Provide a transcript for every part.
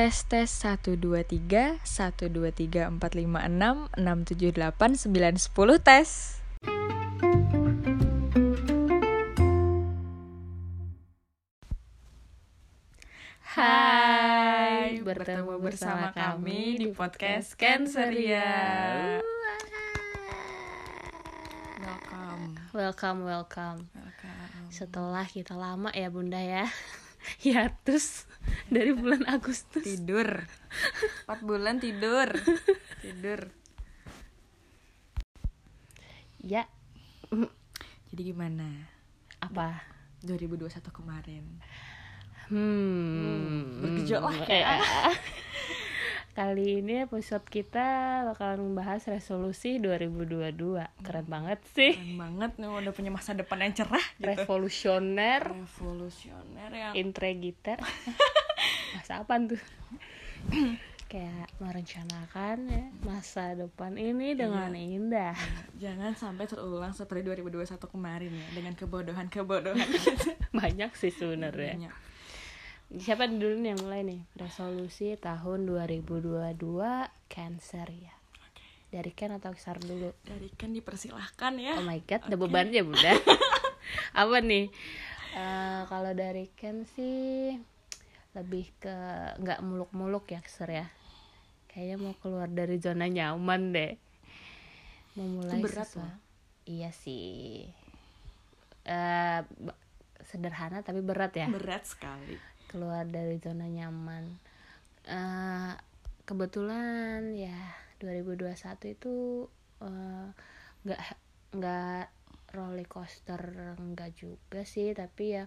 tes tes 1 2 3 1 2 3 4 5 6 6 7 8 9 10 tes. Hai, bertemu bersama kami di podcast Canceria. Welcome. Welcome, welcome. Welcome. Setelah kita lama ya Bunda ya hiatus dari bulan Agustus. Tidur. 4 bulan tidur. Tidur. Ya, Jadi gimana? apa? 2021 kemarin. Hmm, bergejolak ya. Kali ini episode kita bakalan membahas resolusi 2022. Keren banget sih. Keren banget nih udah punya masa depan yang cerah gitu. Revolusioner, Revolusioner yang intrigiter. Masa apaan tuh? Kayak merencanakan ya masa depan ini dengan indah. jangan sampai terulang seperti 2021 kemarin ya dengan kebodohan-kebodohan gitu. Banyak sih sebenarnya. Banyak. Siapa dulu nih yang mulai nih? Resolusi tahun 2022 Cancer ya. Dari Ken atau Sar dulu? Dari kan dipersilahkan ya. Oh my god, ada beban ya bunda. Apa nih? Eh, kalau dari Ken sih lebih ke nggak muluk-muluk ya Sar ya. Kayaknya mau keluar dari zona nyaman deh. Memulai berat sesuatu. Iya sih. Eh, ba- sederhana tapi berat ya Berat sekali. Keluar dari zona nyaman. Eh, kebetulan ya 2021 itu eh, nggak nggak roller coaster nggak juga sih tapi ya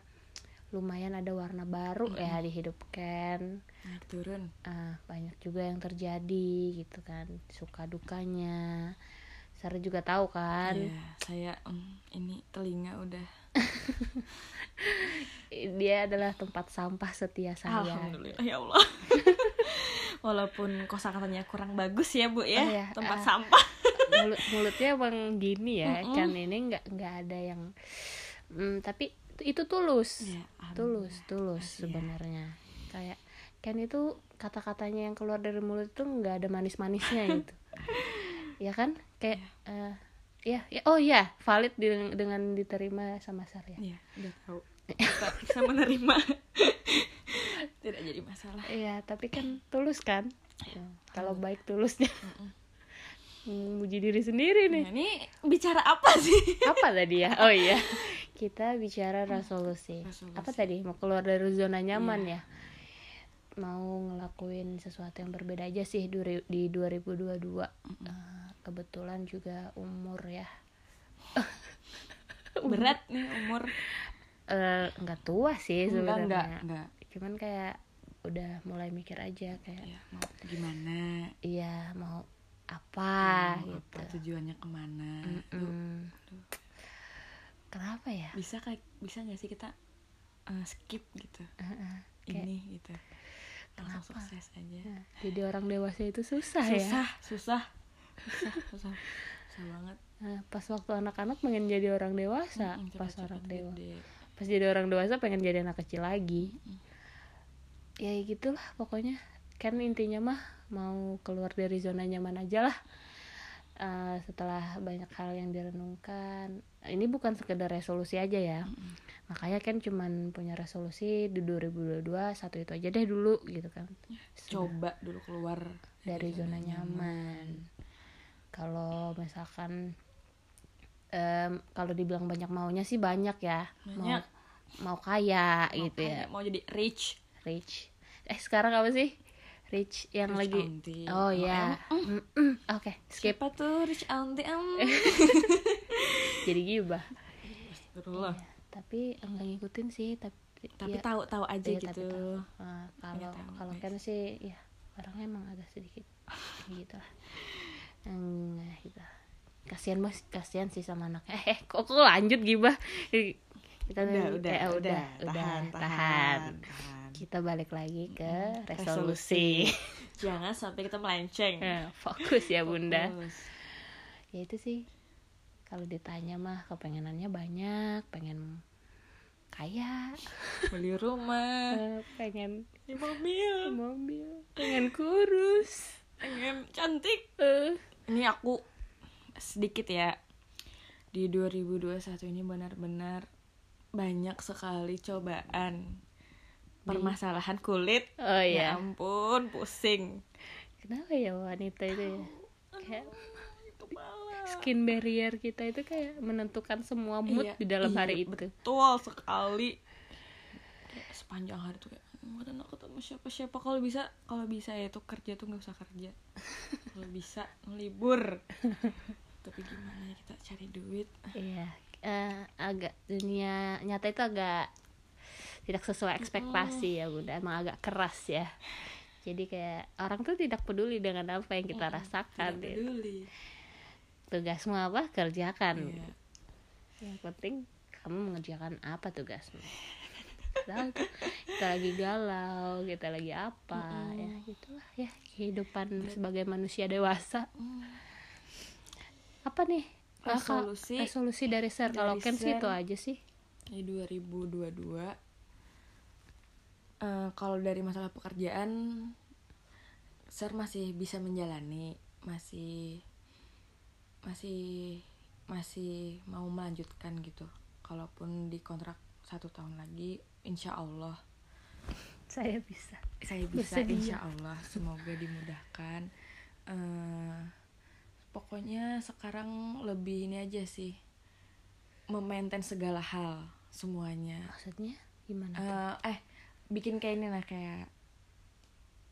lumayan ada warna baru ya di hidup Ken. Naik turun. Ah, banyak juga yang terjadi gitu kan suka dukanya. Sarah juga tahu kan? Iya, saya mm, ini telinga udah dia adalah tempat sampah setia saya Alhamdulillah ya Allah. Walaupun kosakatanya kurang bagus ya, Bu ya. Oh, iya. Tempat Ah. sampah. mulut mulutnya emang gini ya Mm-mm. kan ini nggak nggak ada yang mm, tapi itu, itu tulus Ya, tulus tulus ya. sebenarnya kayak kan itu kata-katanya yang keluar dari mulut itu nggak ada manis-manisnya gitu ya kan kayak eh, ya, ya oh ya valid dengan, dengan diterima sama Sarya Iya, udah tahu. Kita bisa menerima. Tidak jadi masalah. Iya, tapi kan tulus kan? Ya, kalau baik tulusnya. Memuji diri sendiri nih. Nah, ini bicara apa sih? apa tadi ya? Oh iya. Kita bicara resolusi, Resolusi. apa tadi? Mau keluar dari zona nyaman ya mau ngelakuin sesuatu yang berbeda aja sih di 2022 Eh, kebetulan juga umur ya Berat nih umur. Eh, nggak tua sih sebenarnya enggak, enggak. cuman kayak udah mulai mikir aja kayak Ya, mau gimana? iya mau apa Mau gitu apa tujuannya ke mana? Tuh, Mm. kenapa ya bisa kayak bisa nggak sih kita eh, skip gitu? Heeh, kayak Ini gitu. Langsung Kenapa? sukses aja. Nah, jadi orang dewasa itu susah, ya Susah, susah. Susah, susah. Susah banget. Nah, pas waktu anak-anak pengen jadi orang dewasa Mm, pas cepet-cepet orang dewasa gede. pas jadi orang dewasa pengen jadi anak kecil lagi ya gitulah pokoknya kan intinya mah mau keluar dari zona nyaman aja lah Eh, setelah banyak hal yang direnungkan ini bukan sekedar resolusi aja ya makanya kan cuman punya resolusi di 2022 satu itu aja deh dulu gitu kan Coba dulu keluar dari zona nyaman. Kalau misalkan em, kalau dibilang banyak maunya sih banyak ya. Banyak. Mau mau kaya Mau gitu ya, kayak Mau jadi rich. rich. Eh sekarang apa sih? Rich yang Rich lagi. Oh ya. Oke, skip. Siapa tuh rich auntie? Em. Jadi gibah. Astagfirullah. Tapi enggak ngikutin sih, tapi Tapi ya, tahu-tahu aja iya, tapi gitu. tahu. Eh, kalau tahu, kalau guys. kan sih ya orangnya emang agak sedikit gitu lah Enggak gitu kasihan mas kasihan sih sama anaknya eh, eh kok kok lanjut gibah kita Udah, udah, eh, udah, udah udah tahan, tahan, tahan, tahan. Kita balik lagi ke Resolusi. resolusi. Jangan sampai kita melenceng. Eh, fokus ya bunda. Fokus. ya itu sih. Kalau ditanya mah kepengenannya banyak pengen kaya. Beli rumah, eh, pengen beli mobil. mobil. Pengen kurus. Pengen cantik. Eh, ini aku sedikit ya. Di 2021 ini benar-benar banyak sekali cobaan permasalahan kulit. Oh ya iya ampun pusing. Kenapa ya wanita itu ya? Kayak skin barrier kita itu kayak menentukan semua mood Iya, di dalam iya, hari itu. betul sekali. Kayak sepanjang hari tuh kayak nggak ada ketemu siapa siapa kalau bisa kalau bisa ya tuh kerja tuh nggak usah kerja. Kalau bisa libur tapi gimana ya kita cari duit. Iya eh, agak dunia nyata itu agak tidak sesuai ekspektasi ya bunda. Emang agak keras ya. Jadi kayak orang tuh tidak peduli dengan apa yang kita rasakan tidak gitu. peduli. Tugasmu apa? Kerjakan. Iya. yang penting kamu mengerjakan apa tugasmu? Kita lagi galau kita lagi apa ya gitulah ya kehidupan sebagai manusia dewasa. Hmm. apa nih? Resolusi resolusi dari Sir? dari kalau Sir. itu aja sih. Di 2022 eh, kalau dari masalah pekerjaan Sir masih bisa menjalani masih masih masih mau melanjutkan gitu. Kalaupun di kontrak satu tahun lagi insya Allah. Saya bisa. Saya bisa Bersedia. insya Allah. Semoga dimudahkan. Eh, pokoknya sekarang lebih ini aja sih memaintain segala hal semuanya. Maksudnya gimana Eh, eh bikin kayak ini lah kayak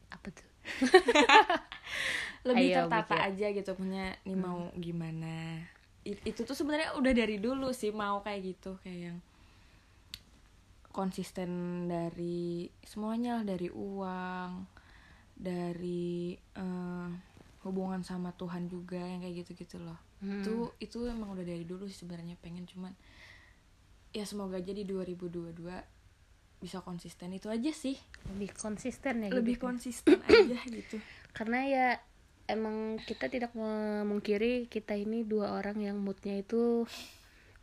apa tuh lebih Ayo, tertata aja gitu punya nih Hmm. mau gimana I- itu tuh sebenarnya udah dari dulu sih mau kayak gitu kayak yang konsisten dari semuanya lah dari uang dari eh, hubungan sama Tuhan juga yang kayak gitu gitu loh Hmm. itu itu emang udah dari dulu sih sebenarnya pengen cuman ya semoga aja di 2022 bisa konsisten itu aja sih. Lebih konsisten ya lebih hidupnya. konsisten aja gitu. Karena ya emang kita tidak memungkiri kita ini dua orang yang moodnya itu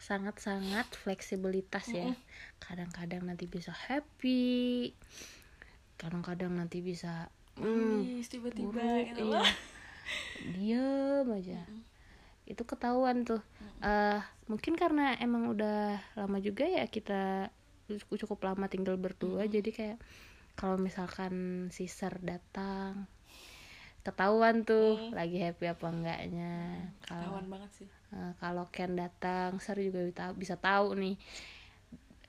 sangat-sangat fleksibilitas ya. Kadang-kadang nanti bisa happy kadang-kadang nanti bisa hmm, tiba-tiba gitu iya. diem aja. Itu ketahuan tuh. Eh, mungkin karena emang udah lama juga ya kita cukup lama tinggal berdua jadi kayak kalau misalkan si Sir datang ketahuan tuh lagi happy apa enggaknya. Kalau banget sih. eh, kalau Ken datang Sir juga bisa, bisa tahu nih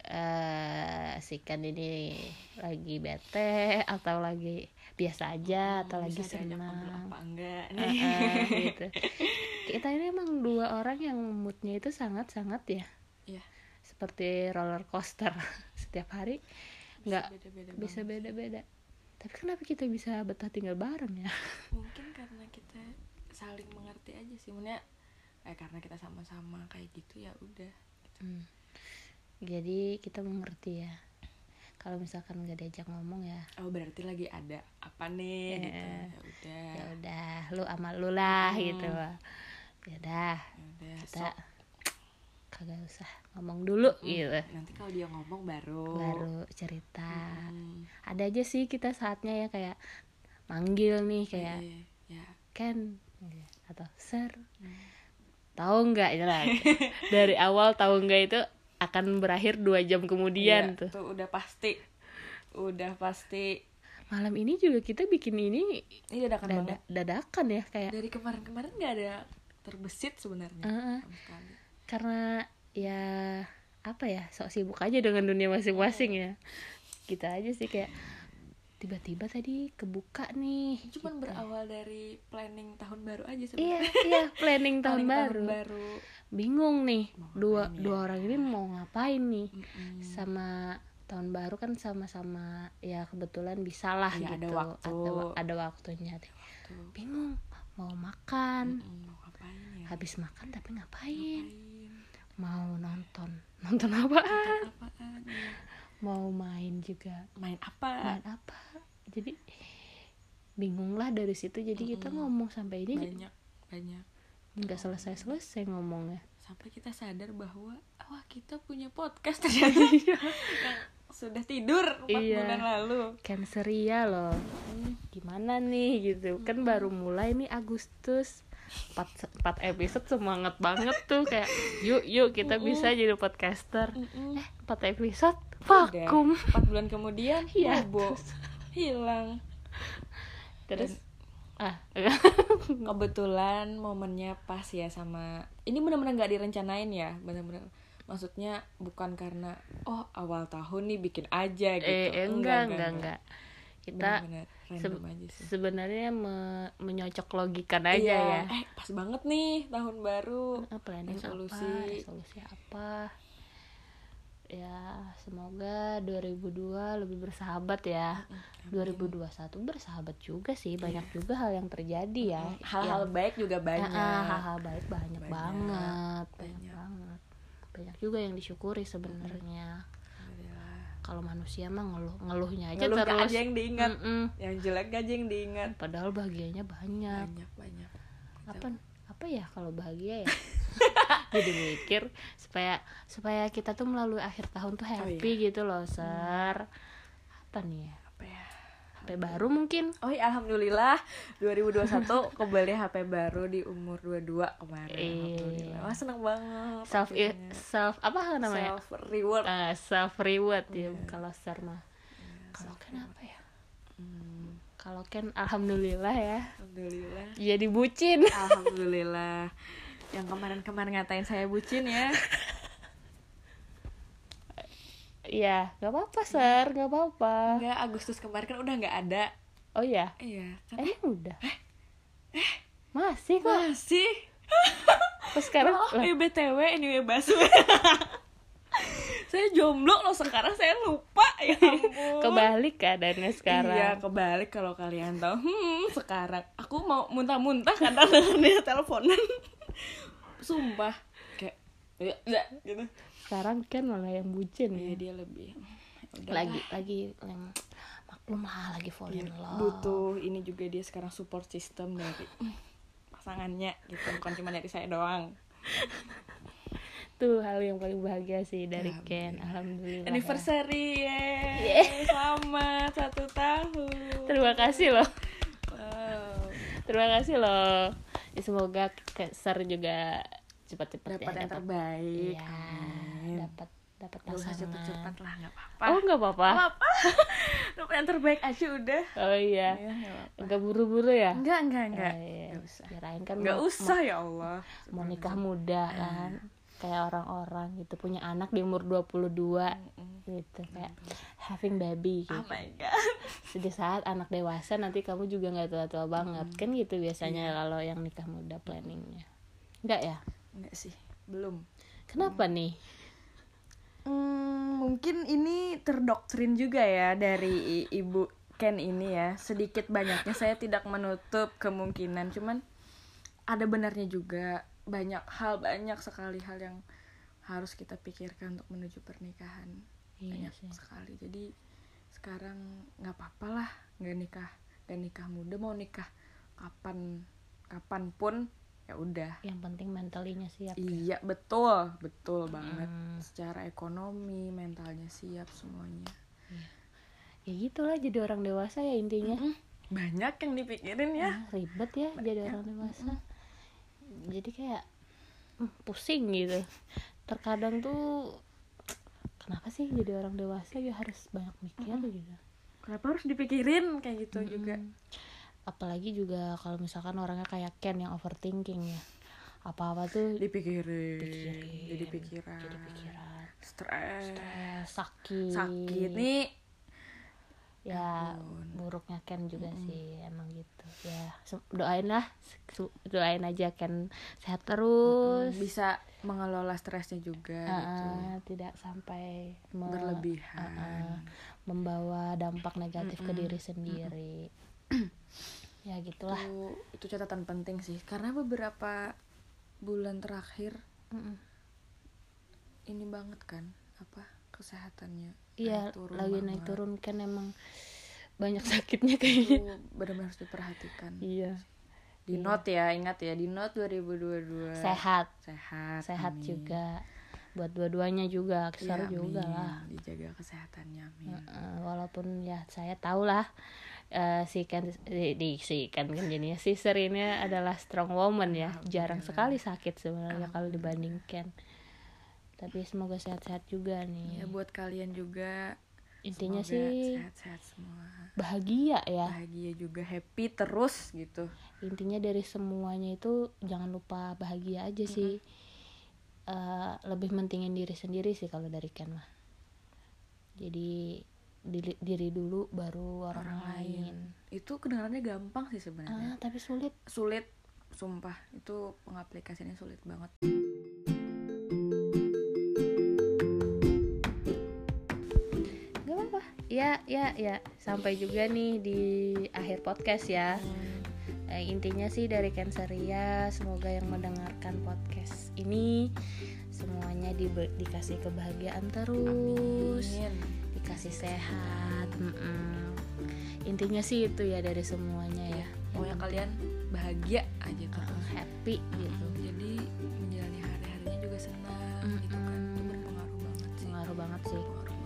eh si Ken ini lagi bete atau lagi biasa aja atau lagi senang. apa enggak. Nih eh, gitu. Kita ini emang dua orang yang moodnya itu sangat-sangat ya. Iya seperti roller coaster setiap hari nggak bisa beda-beda. Tapi kenapa kita bisa betah tinggal bareng ya? mungkin karena kita saling mengerti aja sih Maksudnya eh karena kita sama-sama kayak gitu ya udah gitu. Hmm. Jadi kita mengerti ya. Kalau misalkan nggak diajak ngomong ya, oh berarti lagi ada apa nih gitu Iya. ya udah ya udah lu sama lu lah Hmm. gitu. Ya udah, Ya udah kita sok. Kagak usah ngomong dulu Hmm, gitu. nanti kalau dia ngomong baru. Baru cerita. Hmm, ada aja sih kita saatnya ya kayak manggil nih kayak iya, ya Ken atau Sir. Hmm. tahu nggak? Ya lah dari awal tahu nggak itu akan berakhir dua jam kemudian Iya, tuh. udah pasti. Udah pasti. Malam ini juga kita bikin ini ini dadakan banget. dada dadakan ya kayak dari kemarin-kemarin nggak ada terbesit sebenarnya. Sama sekali karena ya apa ya sok sibuk aja dengan dunia masing-masing ya kita aja sih kayak tiba-tiba tadi kebuka nih cuman gitu. berawal dari planning tahun baru aja iya sebenarnya iya planning tahun Planning baru baru bingung nih Mau dua ngapain ya? dua orang ini mau ngapain nih Mm-mm. sama tahun baru kan sama-sama ya kebetulan bisa lah Iya, ada gitu waktu. wa- ada waktunya Tuh. bingung mau makan Mm-mm, mau ngapain ya habis makan tapi ngapain Ngapain? Mau nonton. Nonton apa apaan? Ya? mau main juga. Main apa? Main apa? Jadi bingung lah dari situ. Jadi kita Mm-mm. ngomong sampai ini banyak banyak. nggak selesai selesai ngomongnya. Sampai kita sadar bahwa wah kita punya podcast ternyata. Yang sudah tidur empat Iya. bulan lalu. Canceria loh. Hmm, gimana gimana nih gitu? Kan baru mulai nih Agustus 4, 4 episode semangat banget tuh kayak yuk yuk kita bisa jadi podcaster. Mm-mm. eh 4 episode? Udah. vakum Empat bulan kemudian bobo hilang. Terus? Ah kebetulan momennya pas ya sama ini benar-benar nggak direncanain ya benar-benar maksudnya bukan karena oh awal tahun nih bikin aja gitu. Eh, eh, enggak enggak enggak kita Benar-benar se- random aja sih. sebenarnya me- menyocok logikan aja Iya, ya. Eh pas banget nih tahun baru. Planning resolusi. apa? Resolusi apa? Ya semoga 2002 lebih bersahabat ya. 2021 bersahabat juga sih. Banyak juga hal yang terjadi ya. Iya. hal-hal baik juga Yang- banyak. hal-hal baik banyak, Banyak, banget. Banyak banyak. banget. Banyak juga yang disyukuri sebenarnya. Alhamdulillah. Kalau manusia mah ngeluh ngeluhnya aja Ngeluh terus. aja yang diingat. Mm-mm. yang jelek aja yang diingat. Padahal bahagianya banyak. Banyak banyak. Apa apa ya kalau bahagia ya? Jadi mikir supaya supaya kita tuh melalui akhir tahun tuh happy gitu loh ser apa nih ya? Apa ya? HP baru mungkin. Oh iya, alhamdulillah. 2021 kembali HP baru di umur 22 kemarin. Iya. Alhamdulillah. Wah, seneng banget. self akhirnya. self apa namanya Self reward. Ah, self reward ya Iya. kalau ser mah kalau Ken apa ya Hmm, kalau Ken alhamdulillah ya alhamdulillah. jadi bucin Alhamdulillah. Yang kemarin-kemarin ngatain saya bucin ya. Iya, nggak apa-apa ser, nggak apa-apa. Enggak, Agustus kemarin kan udah nggak ada. Oh iya, Iya, kan emang udah. Masih kok. masih. Terus sekarang oh, lah, eh, BTW anyway basu. saya jomblo loh sekarang saya lupa ya ampun. kebalik keadaannya sekarang. Iya kebalik kalau kalian tahu. Hmm, sekarang aku mau muntah-muntah karena dia teleponan. Sumpah kayak ya, ya, gitu. Sekarang kan malah yang bucin Iya ya. dia lebih udah Lagi lagi yang maklum lah lagi fall in love. butuh ini juga dia sekarang support system dari pasangannya gitu bukan cuma dari saya doang. Tuh hal yang paling bahagia sih dari Alhamdulillah. Ken. Alhamdulillah. ya. Anniversary ya. Selamat satu tahun. Terima kasih loh. Wow. Terima kasih loh. Ya, semoga ke Ser juga cepat-cepat Dapat ya yang terbaik. Amin. dapat dapat Gak usah pasangan. cepet-cepet lah nggak apa-apa. Oh nggak apa-apa. Nggak apa-apa. Yang terbaik aja udah. Oh iya. Iya, nggak buru-buru ya? Enggak, enggak, enggak. Oh, iya. Nggak usah. Kirain kan Enggak mau, usah ya Allah. mau, nikah muda kan. Kayak orang-orang gitu punya anak di umur 22 gitu kayak having baby gitu. Oh my god. Di saat anak dewasa nanti kamu juga nggak tua-tua banget kan gitu biasanya kalau yang nikah muda planningnya. Enggak ya? Enggak sih, belum. Kenapa nih? Hmm, mungkin ini terdoktrin juga ya dari ibu Ken ini ya. Sedikit banyaknya saya tidak menutup kemungkinan, cuman ada benarnya juga. Banyak hal, banyak sekali hal yang harus kita pikirkan untuk menuju pernikahan. Iya banyak sih. sekali. Jadi sekarang nggak apa-apa lah, nggak nikah, nggak nikah muda mau nikah kapan kapan pun ya udah. Yang penting mentalinya siap. Iya betul, betul banget. Hmm. Secara ekonomi, mentalnya siap semuanya. Ya gitulah jadi orang dewasa ya intinya. Banyak yang dipikirin ya. Ah, ribet ya jadi orang dewasa jadi kayak hmm, pusing gitu terkadang tuh kenapa sih jadi orang dewasa ya harus banyak mikir gitu Kenapa harus dipikirin kayak gitu juga? Apalagi juga kalau misalkan orangnya kayak Ken yang overthinking ya. Apa-apa tuh Dipikirin, Pikirin, jadi pikiran, jadi pikiran. Stres, eh, sakit. Sakit nih. ya ampun. buruknya Ken juga sih emang gitu. Ya doain lah doain aja Ken sehat terus. Bisa mengelola stresnya juga gitu. Ah, tidak sampai me- Berlebihan. ah, membawa dampak negatif ke diri sendiri ya gitulah. Itu, itu catatan penting sih, karena beberapa bulan terakhir Mm-mm. ini banget kan apa kesehatannya iya naik turun lagi naik banget. turun kan emang banyak sakitnya kayaknya. benar-benar harus diperhatikan. Iya. Di note ya ingat ya di note 2022 sehat. Sehat sehat amin. juga. Buat dua-duanya juga Ya, besar juga amin. lah. Dijaga kesehatannya amin. Walaupun ya saya tahu lah eh, si Ken di, di si Ken kan jadinya. Si Serinnya adalah strong woman ya. Jarang sekali sakit sebenarnya kalau dibanding Ken. Tapi semoga sehat-sehat juga ya nih buat kalian juga. Intinya semoga sih sehat-sehat semua. bahagia ya. Bahagia juga happy terus gitu. Intinya dari semuanya itu jangan lupa bahagia aja sih. Eh, lebih mentingin diri sendiri sih kalau dari Ken mah. Jadi diri, diri dulu baru orang, orang lain, lain. Itu kedengarannya gampang sih sebenarnya. Ah, tapi sulit. Sulit sumpah. Itu pengaplikasiannya sulit banget. Gak apa-apa. Ya ya ya sampai juga nih di akhir podcast ya. Eh, intinya sih dari Canceria semoga yang mendengarkan podcast ini semuanya dibe- dikasih kebahagiaan terus. Amin dikasih sehat mm -mm. intinya sih itu ya dari semuanya ya. Mau yang kalian bahagia aja tuh. Uh, happy mm gitu jadi menjalani hari harinya juga senang mm gitu kan. Itu berpengaruh banget sih. Pengaruh banget sih. Pengaruh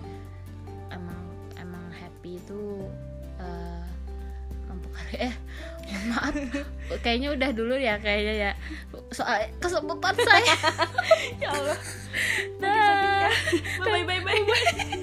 emang emang happy itu uh, mempengaruhi eh maaf. Kayaknya udah dulu ya kayaknya ya. Soal kesempatan saya. Ya Allah. Nah, bye bye bye bye, bye.